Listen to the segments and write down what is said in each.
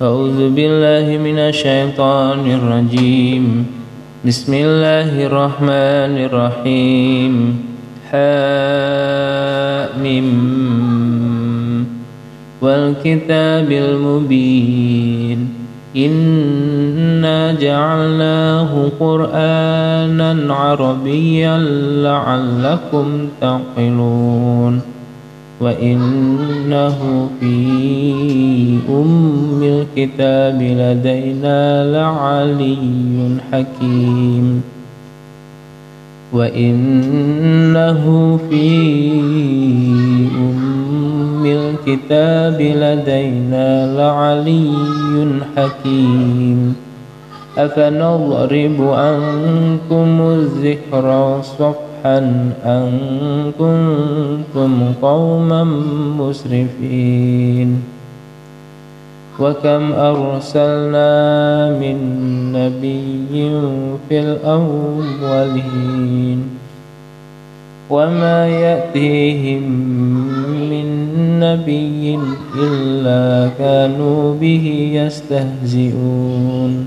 أعوذ بالله من الشيطان الرجيم. بسم الله الرحمن الرحيم. حامم والكتاب المبين. إنا جعلناه قرآنا عربيا لعلكم تعقلون. وإنه في أم الكتاب لدينا لعلي حكيم وإنه في أم الكتاب لدينا لعلي حكيم أفنضرب عنكم الذكر أن كنتم قوما مسرفين. وكم أرسلنا من نبي في الأولين. وما يأتيهم من نبي إلا كانوا به يستهزئون.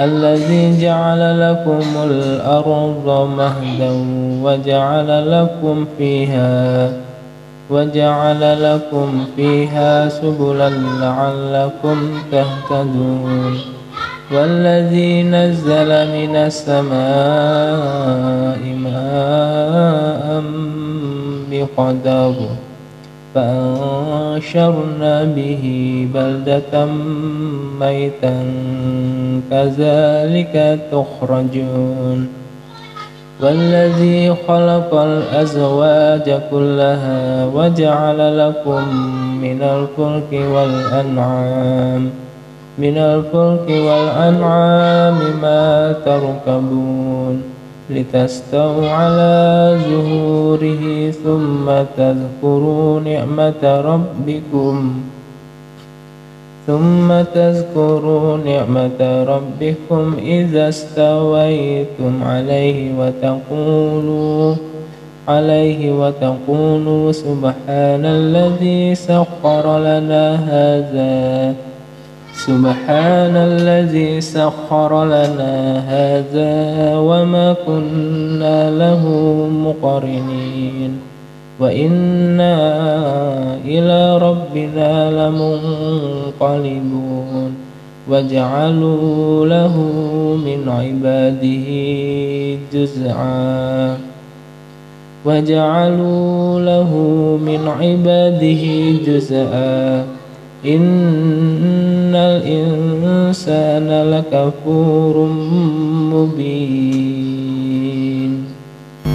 الذي جعل لكم الأرض مهدا وجعل لكم فيها وجعل لكم فيها سبلا لعلكم تهتدون والذي نزل من السماء ماء بقدر فأنشرنا به بلدة ميتا كذلك تخرجون. والذي خلق الأزواج كلها وجعل لكم من الفلك والأنعام من الفلك والأنعام ما تركبون. لتستووا على ظهوره ثم تذكروا نعمة ربكم. ثم تذكروا نعمة ربكم إذا استويتم عليه وتقولوا عليه وتقولوا سبحان الذي سخر لنا هذا سبحان الذي سخر لنا هذا وما كنا له مقرنين. وإنا إلى ربنا لمنقلبون. وجعلوا له من عباده جزعا. وجعلوا له من عباده جزءا إن الإنسان لكفور مبين